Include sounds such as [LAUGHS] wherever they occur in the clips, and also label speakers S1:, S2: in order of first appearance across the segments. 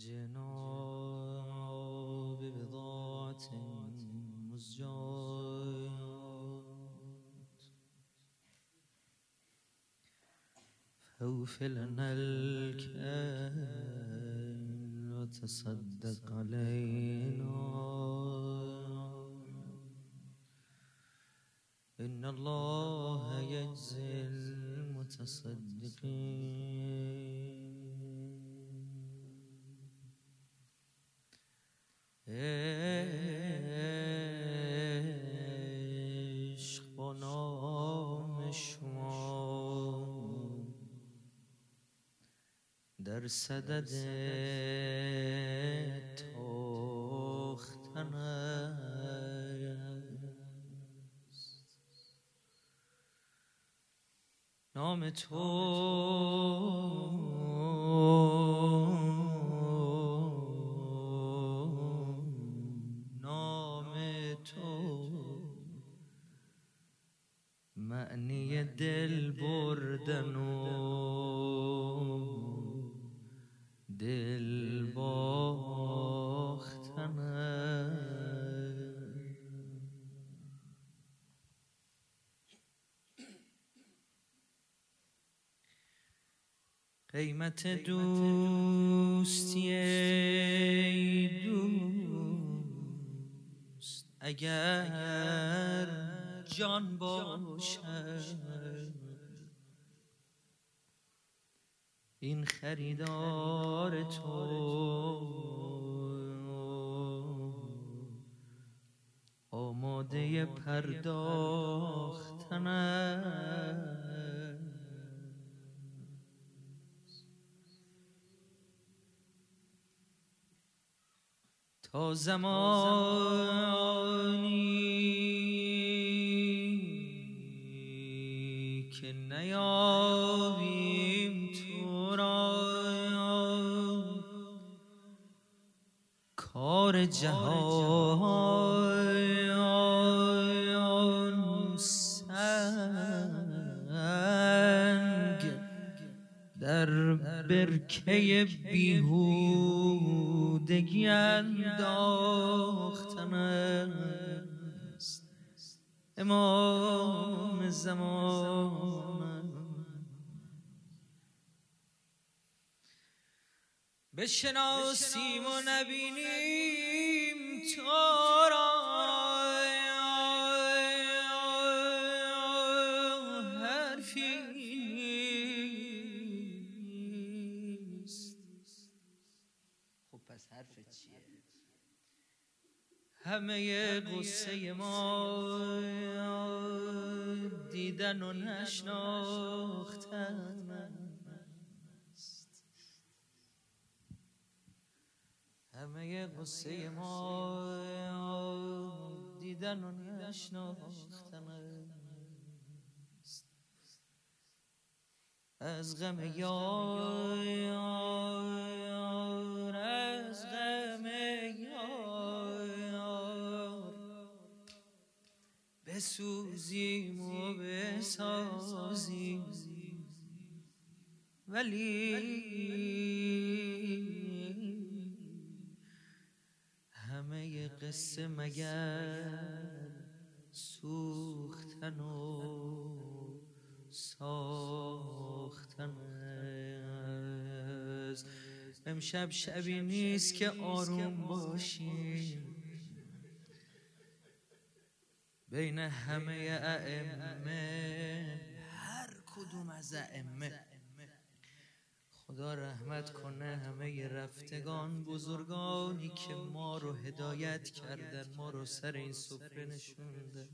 S1: جئنا ببضاعة مزجات فاوف لنا الكائن وتصدق علينا. در صدد تاختن است. نام تو قیمت دوستی دوست اگر جان باشد. این خریدار تو آماده پرداختن زمانی نیابیم تو را. کار جهان برکه بیهودگی انداختن است. امام زمان. بشناسیم و نبینیم تو را. همه قصه ما دیدن و نشناختن همه قصه ما دیدن و نشناختن از غم یار بسوزیم و بسازیم. ولی همه قصه مگر سوختن و ساختن است. امشب شبی نیست که آروم باشیم. بین همه ائمه. هر کدوم از ائمه. خدا رحمت کنه همه رفتگان بزرگانی که ما رو هدایت کردن ما رو سر این سفره نشوندن.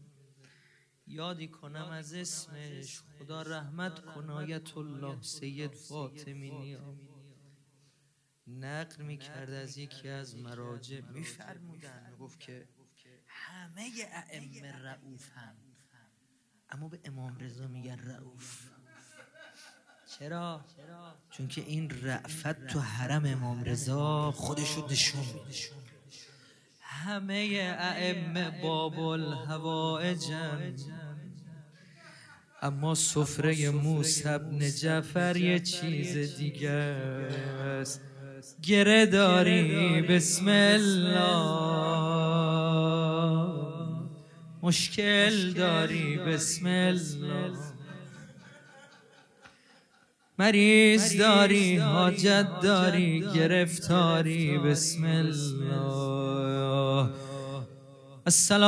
S1: یادی کنم از اسمش. خدا رحمت کنه آیت الله سید فاطمی نیا نقل می‌کرد از یکی از مراجع میفرمودن. می‌گفت که همه ائمه رعوف هم اما به امام رضا میگن رعوف چرا؟ چون که این رعفت تو حرم امام رضا خودشو نشون همه ائمه باب الهوائجن اما سفره موسی ابن جعفر یه چیز دیگه است. گره داری بسم الله. مشکل داری بسم الله. مریض داری حاجت داری گرفتاری بسم الله. السلام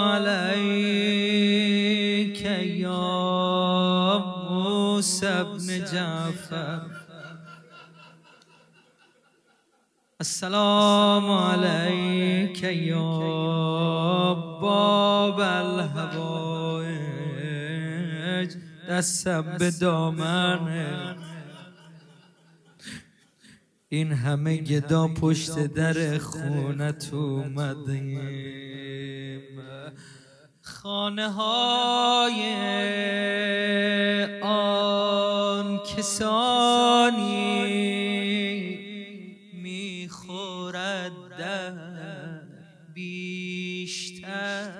S1: علیک یا موسی ابن جعفر. السلام علیک یا باب الهوائج دستم به دامنه این همه گدا پشت در خونت اومدیم خانه های آن کسانی بیشتر.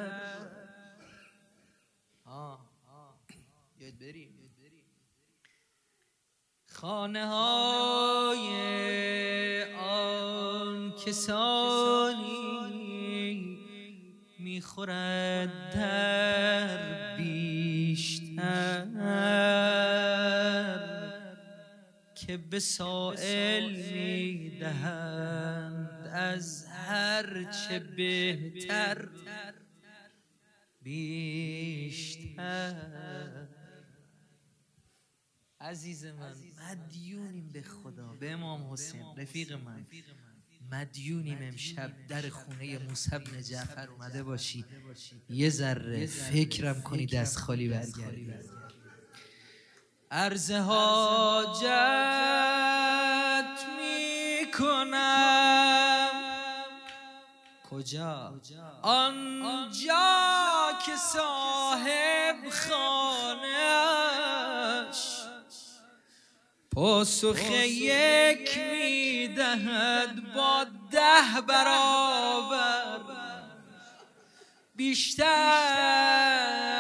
S1: خانه های آن کسانی می‌خورد در بیشتر که به سائل می‌دهند از هر چه بهتر بیشتر. عزیز من مدیونیم به خدا به امام حسین رفیق من. مدیونیم امشب در خونه موسی بن جعفر اومده باشی. یه ذره فکرم کنی دست خالی برگردی. عرض حاجت می‌کنم. کجا؟ آنجا که صاحب خانهش پاسخ یک می‌دهد با ده برابر بیشتر.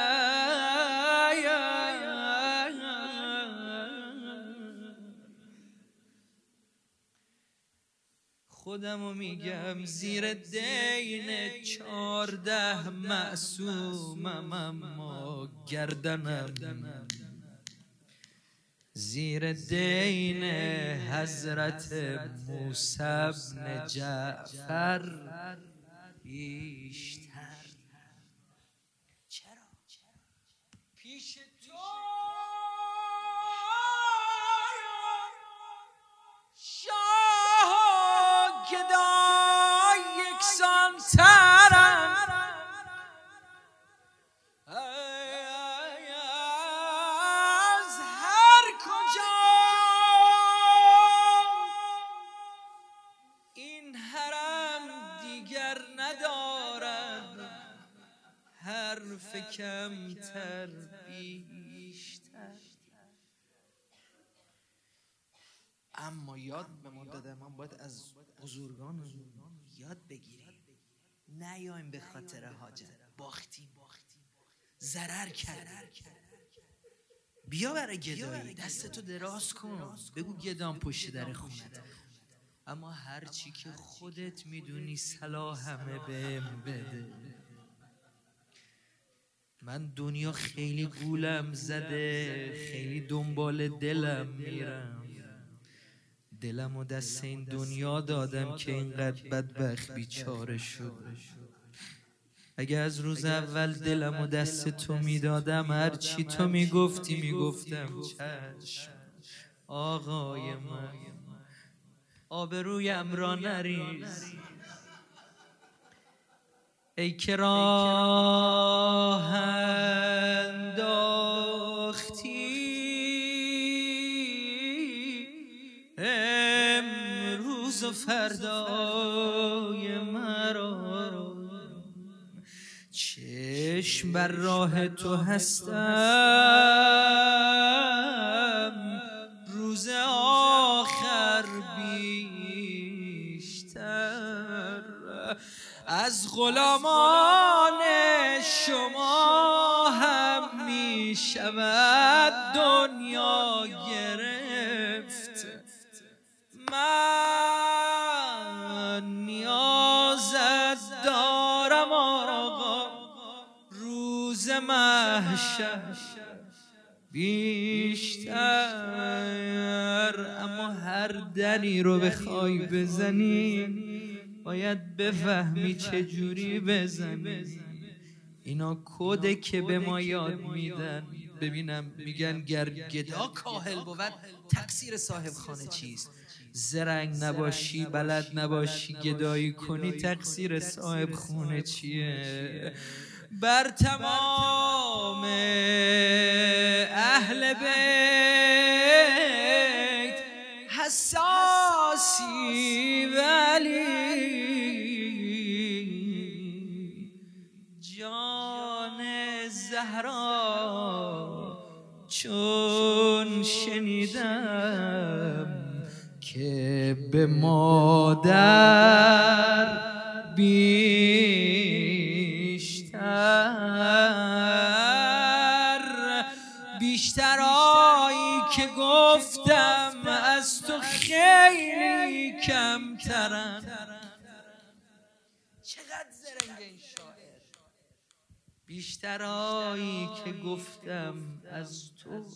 S1: خودمو میگم زیر دین چارده معصومم اما گردنم زیر دین حضرت موسی بن جعفر بیشتر چرا پیش تو خاطر حاجت. باختیم ضرر کرد بیا برای گدایی. دستتو دراز کن. بگو گدام پشت در خونت. اما هرچی که خودت می‌دونی صلاح همه بهم بده. من دنیا خیلی گولم زده. خیلی دنبال دلم میرم. دلم و دست این دنیا دادم که اینقدر بدبخت بیچاره شد. اگه از روز اول دلم و دست تو می‌دادم هر چی تو می‌گفتی می‌گفتم چشم. آقای من. آبرویم را نریز. ای که راه انداختی. امروز و فردای مرا. چشم بر راه تو هستم. روز آخر بیشتر. از غلامان شما هم می شود محشر بیشتر. اما هر دری رو بخوای بزنی باید بفهمی چجوری بزنی. اینا کده که به ما یاد میدن. ببینم میگن گر گدا کاهل بود تقصیر صاحب خانه چیست؟ زرنگ نباشی بلد نباشی گدایی کنی تقصیر صاحب خونه چیه؟ بر تمام اهل بیت حساسی ولی جان زهرا چون شنیدم که به مادر کمترم چقدر زرنگ این شاعر. بیشتر آیی که گفتم از تو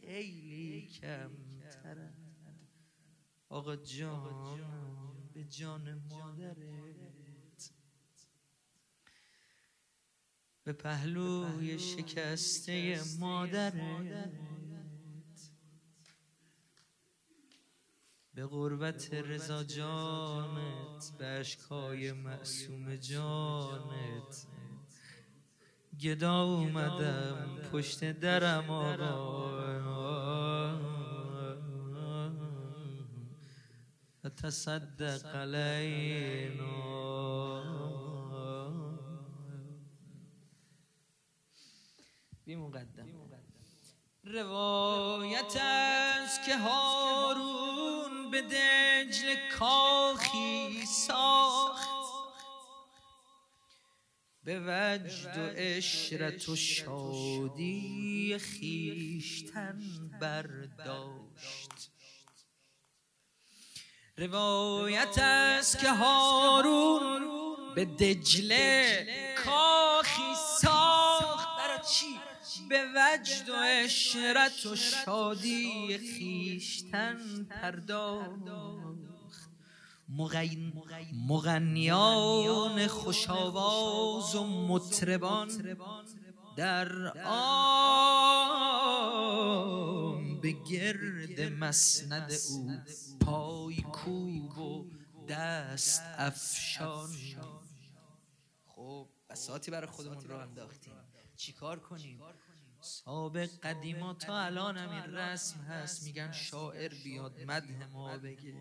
S1: خیلی کمترم آقا جان به جان مادرت. به پهلوی شکسته مادرت. به غربت رضا جانت به اشکای معصوم جانت. گدا اومدم پشت درم آقا تصدق علینا. بی مقدم. روایت است که هارون به دجل کاخی ساخت. به وجد و اشرت و شادی خیشتن برداشت. روایت است که هارون به دجله کاخی ساخت. برای چی؟ به وجد و اشرت و شادی خیشتن پرداخت. مغنیان خوشاواز و مطربان در آن به گرد مسند او پای کوب و دست افشان. خب بساتی برای خودمون رو انداختیم. چیکار کنیم؟ سابق قدیما تا الان هم این رسم هست. میگن شاعر بیاد مده ما بگه.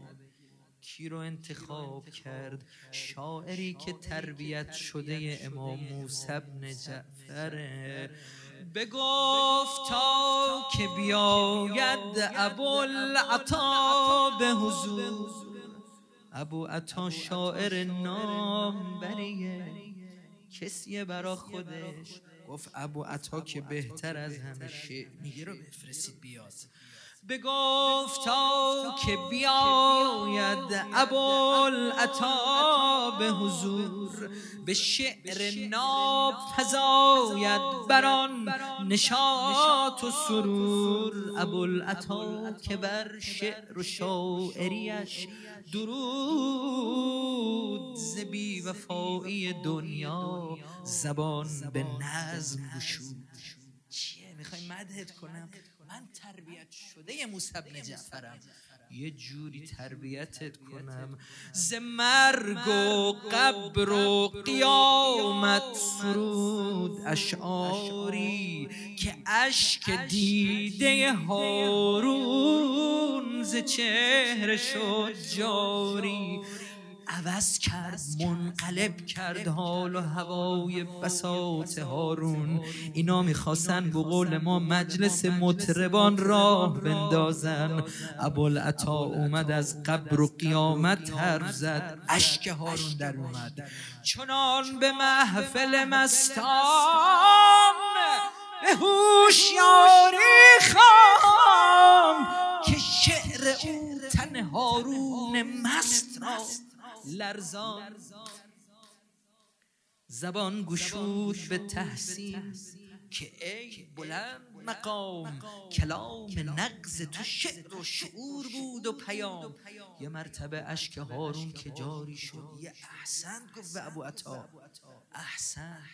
S1: کی رو انتخاب کرد؟ شاعری که تربیت شده امام موسی بن جعفره. بگفت تا که بیاید ابو العطا به حضور. ابو عطا شاعر نام بریه کسیه برا خودش؟ گفت ابو عطا که بهتر از همه شعر میگه رو بفرستید بیاد. بگفت تا که بیاید ابوالعطا به حضور به شعر ناب فزاید بران نشاط و سرور. ابوالعطا که بر شعر و شاعریش درود زبی وفایی دنیا. زبان به نظم گشود. چیه؟ می‌خوای مدهت کنم؟ من تربیت شده موسی جعفرم. یه جوری تربیتت کنم. ز مرگ و قبر و قیامت سرود اشعاری که اشک دیده هارون ز چهره شد جاری. عوض کرد منقلب کرد حال و هوای بساط هارون. اینا می‌خواستن به قول ما مجلس مطربان راه بندازن. ابوالعطا اومد از قبر و قیامت حرف زد. اشک هارون در اومد. چنان به محفل مستان به هوشیاری خواهم که شعر او تن هارون مست را لرزان. زبان گشود به تحسین که ای بلند مقام کلام نقض تو شعر و شعور بود و پیام. یه مرتبه اشک هارون که جاری شد یه احسن گفت به ابو عطا. احسن.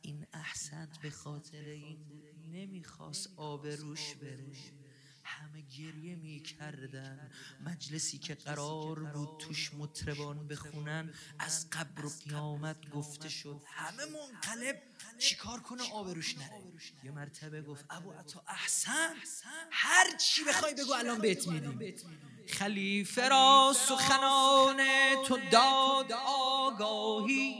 S1: این احسن به خاطر این نمی‌خواست آب روش بره. همه گریه می‌کردن. مجلسی که قرار بود توش مطربان بخونن از قبر و قیامت گفته شد همه منقلب چیکار کنه؟ آبروش نره. یه مرتبه گفت ابو عطا احسن هر چی بخوای بگو الان بهت میدیم. خلیفه را سخنان تو داد آگاهی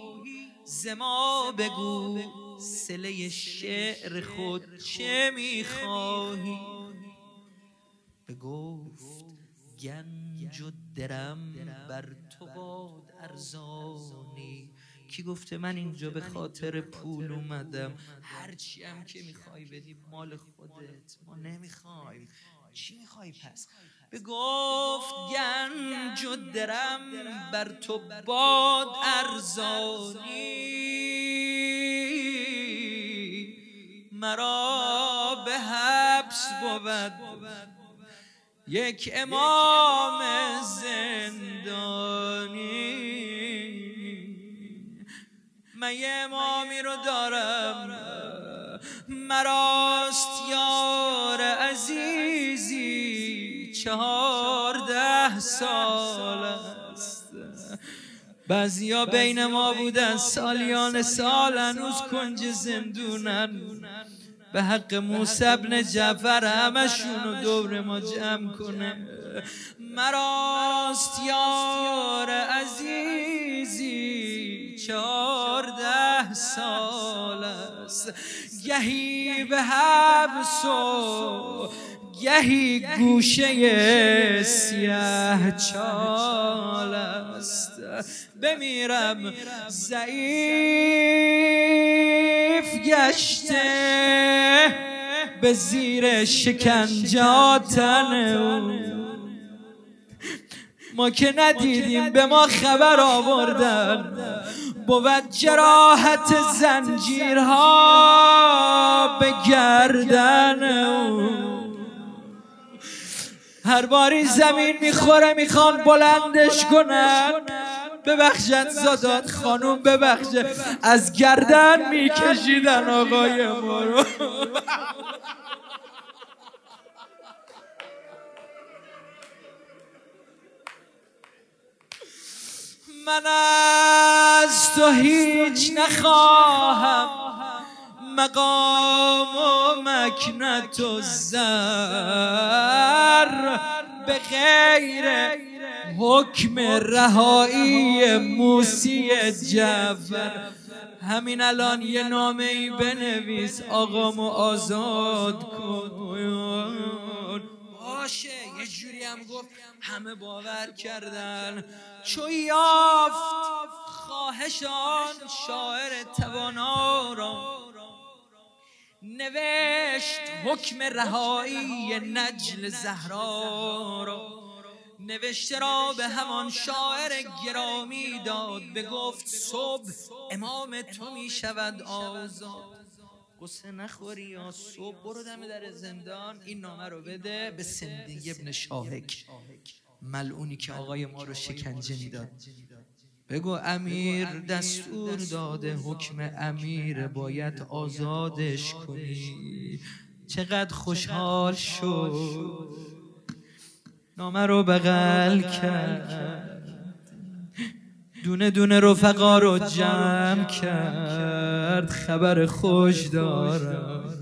S1: زما بگو سله شعر خود چه می‌خواهی؟ گفت گنج و درم بر تو باد ارزانی. کی گفته من اینجا به خاطر پول اومدم؟ هرچی هم که می‌خوای بدی مال خودت. ما نمی‌خوایم. چی می‌خوای پس؟ به گفت گنج و درم بر تو باد ارزانی. مرا به حبس بود. یک امام زندانی. من یه امامی رو دارم. مراست یار عزیزی. چهارده سال است. بعضیا بین ما بودن. سالیان سال هنوز کنج زندونن. به حق موسی ابن جعفر همشون دور ما جمع کنه. مراست یار عزیزی چارده سال است. گهی به حبس و گهی گوشه سیاه چال است. بمیرم ضعیف گشته به زیر شکنجاتن ما که ندیدیم به ما خبر آوردن. بود جراحت زنجیرها به گردن هر باری زمین می‌خوره می‌خوان بلندش کنن. ببخشد زادات خانوم ببخشه از گردن میکشیدن آقای ما رو. [LAUGHS] من از تو هیچ نخواهم. مقام و مکنت و زر به غیر حکم رهایی موسی جعفر. همین الان یه نامه ای بنویس آقامو آزاد کن. باشه یه جوری هم گفت همه باور کردن. چو یافت خواهشان شاعر توانا را. نوشت حکم رهایی نجل زهرا را نوشته را به همان شاعر گرامی داد به گفت صبح امام تو می شود آزاد. قصه نخوری یا صبح برو دم در زندان. این نامه رو بده به سندی ابن شاهک. ملعونی که آقای ما رو شکنجه می‌داد. بگو امیر دستور داده حکم امیر باید آزادش کنی. چقدر خوشحال شد. نامه رو بغل کرد. دونه دونه رفقا رو جمع کرد. خبر خوش دارم.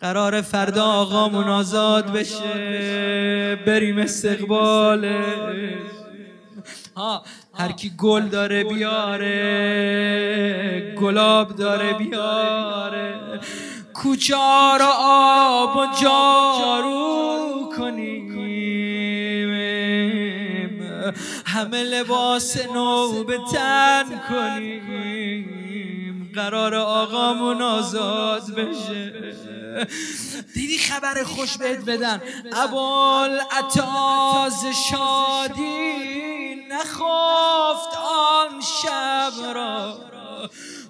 S1: قرار فردا آقامون آزاد بشه. بریم استقبالش. ها هر کی گل داره بیاره گلاب داره بیاره. کوچه رو آب و جارو کنیم. همه لباس نو به تن کنیم. قرار آقامون آزاد بشه. دیدی خبر خوش بهت بدن؟ ابال اتاز شادی. نخفت آن شب را.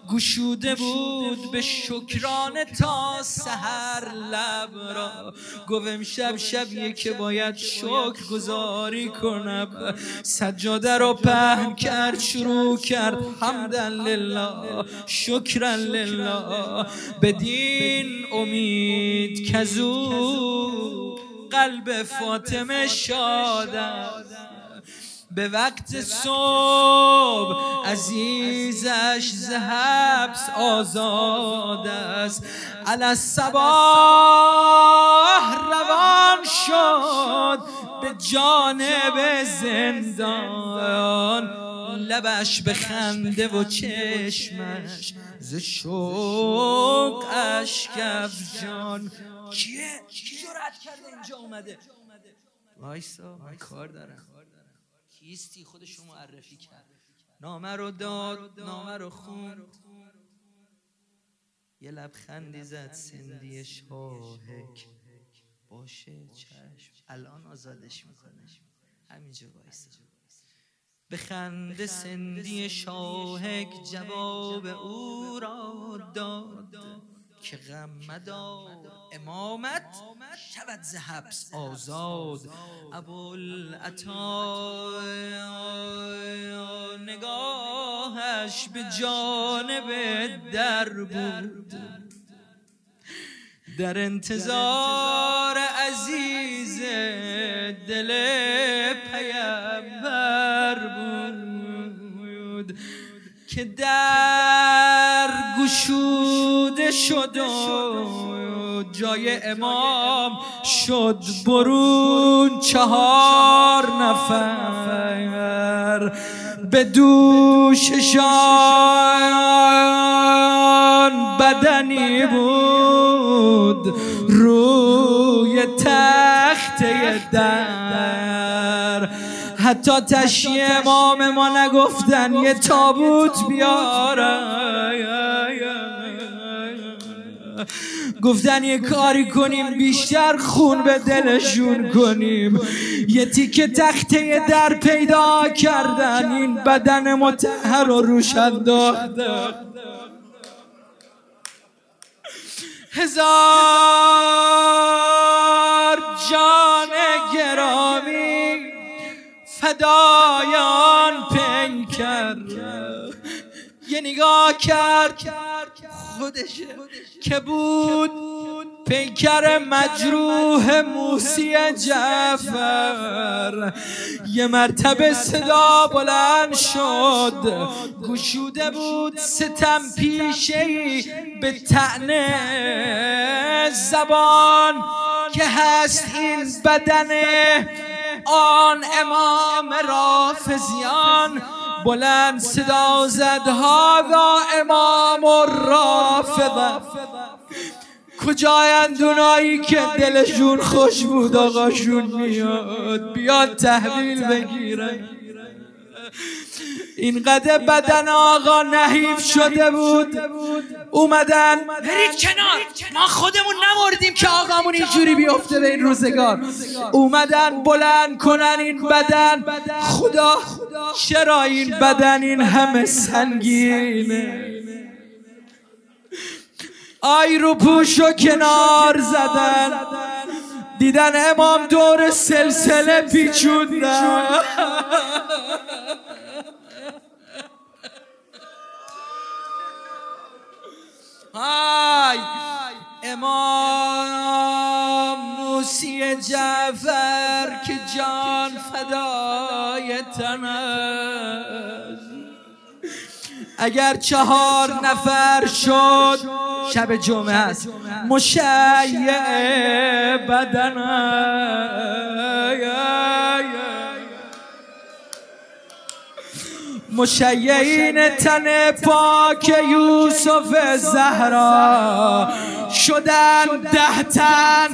S1: گشوده بود به شکران تا سهر لب را. گویم شب شبیه که باید شکر گذاری کنم. سجاده رو پهن کرد شروع کرد. حمدا لله شکرا لله بدین امید کزو قلب فاطمه شاد به وقت صبح عزیزش زهبس آزاد است. علی صباح روان شد به جانب زندان. لبش به خنده و چشمش ز شوق اشکف جان. کیه؟ کی جرأت کرده اینجا اومده؟ وایسا کار دارم. کیستی خودشو معرفی کرد. نامه رو داد نامه رو خون یه لبخندی زد سندی شاهک. باشه چشم. الان آزادش می‌کنه. همینجا وایسا. به خنده سندی شاهک جواب او را داد. که غم مدار امامت شود ز حبس آزاد. ابوالعطا نگاهش به جانب در بود. در انتظار عزیز دل پیمبر بود. که در گشوده شد و جای امام شد برون چهار نفر. به دوششان بدنی بود روی تخته در. حتی تشیه امام ما نگفتن یه تابوت بیارن. گفتن یه کاری کنیم بیشتر خون به دلشون کنیم. یه تیکه تخته در پیدا کردن این بدن متحر رو روش هزار جان گرامی فدایان پنکر. یه نگاه کرد. خودشه. که بود پیکر مجروح موسی جعفر. یه مرتبه صدا بلند شد. گشوده بود ستم پیشه به تعنه زبان که هست این بدن آن امام رافزیان بلند صدا زد هادا امام رافضه کجایند اونایی که دلشون خوش بود آقاشون میاد. بیاد تحویل بگیرن. اینقدر بدن آقا نحیف شده بود. اومدن برید کنار. ما خودمون نمردیم که آقامون اینجوری بیفته به این روزگار. اومدن بلند کنن این بدن. خدا چرا این بدن این همه سنگینه؟ آی رو پوش و کنار زدن. دیدن امام دور سلسله پیچوندن های امام موسی جعفر که جان فدای اگر چهار نفر شد شب جمعه است. مشیع بدن مشیعین تن پاک یوسف زهرا شدن ده تن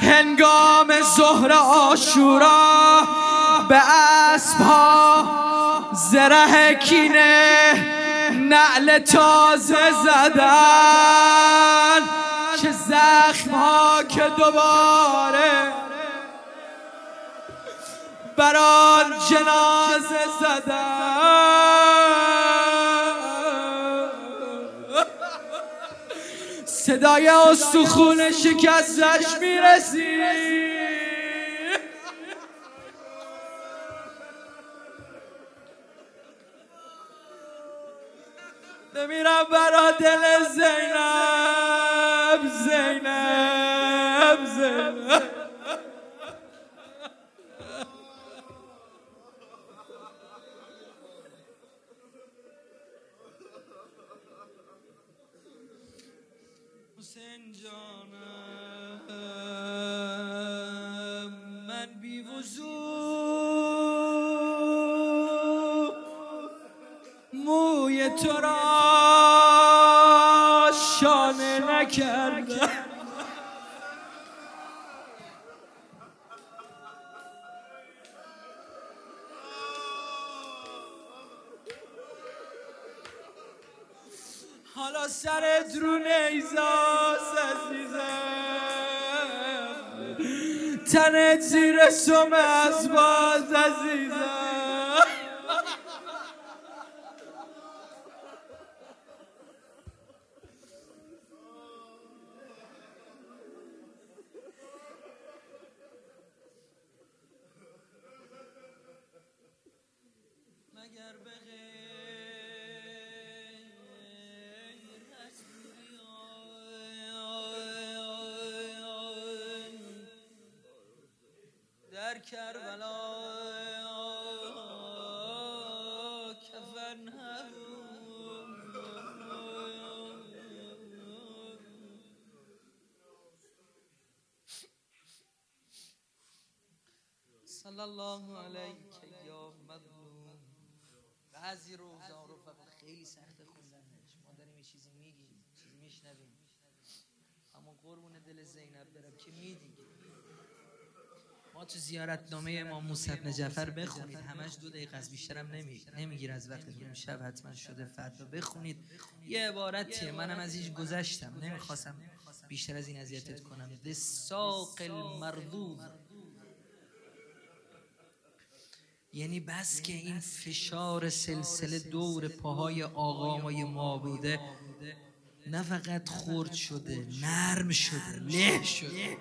S1: هنگام ظهر آشورا به اسب ها زره کینه نعل تازه زدن. چه زخم ها که دوباره بران جنازه زدن صدای استخون شکستش می‌رسی. حالا سر درون ایزاس عزیزم. تنت زیر سم از باز عزیزم. صلی الله علیک یا مظلوم. بعضی روزا رو فقط خیلی سخت خوندنش. ما داریم یه چیزی میگیم چیزی میشنویم. اما قربون دل زینب برم. که میدیم ما تو زیارت نامه امام موسی بن جعفر بخونید. همش دو دقیقه از بیشترم نمی نمیگیر از وقتتون شب حتما شده فردا بخونید. یه عبارتیه. منم از هیچ گذشتم. نمی‌خواستم بیشتر از این اذیتت کنم. دساق المردود یعنی بس که این فشار سلسله دور پاهای آقامای ما بوده نه فقط خرد شده نرم شده له شده.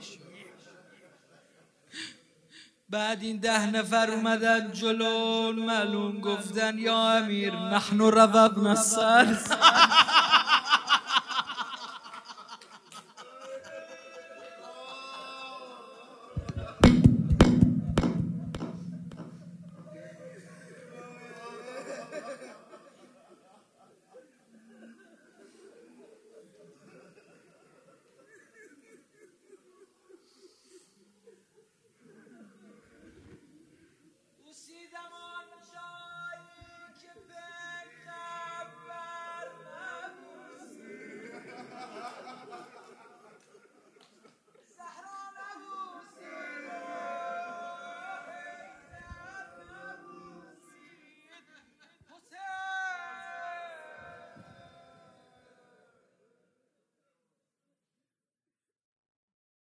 S1: بعد این ده نفر اومدن جلو معلوم گفتن یا امیر نحن رضبنا السلس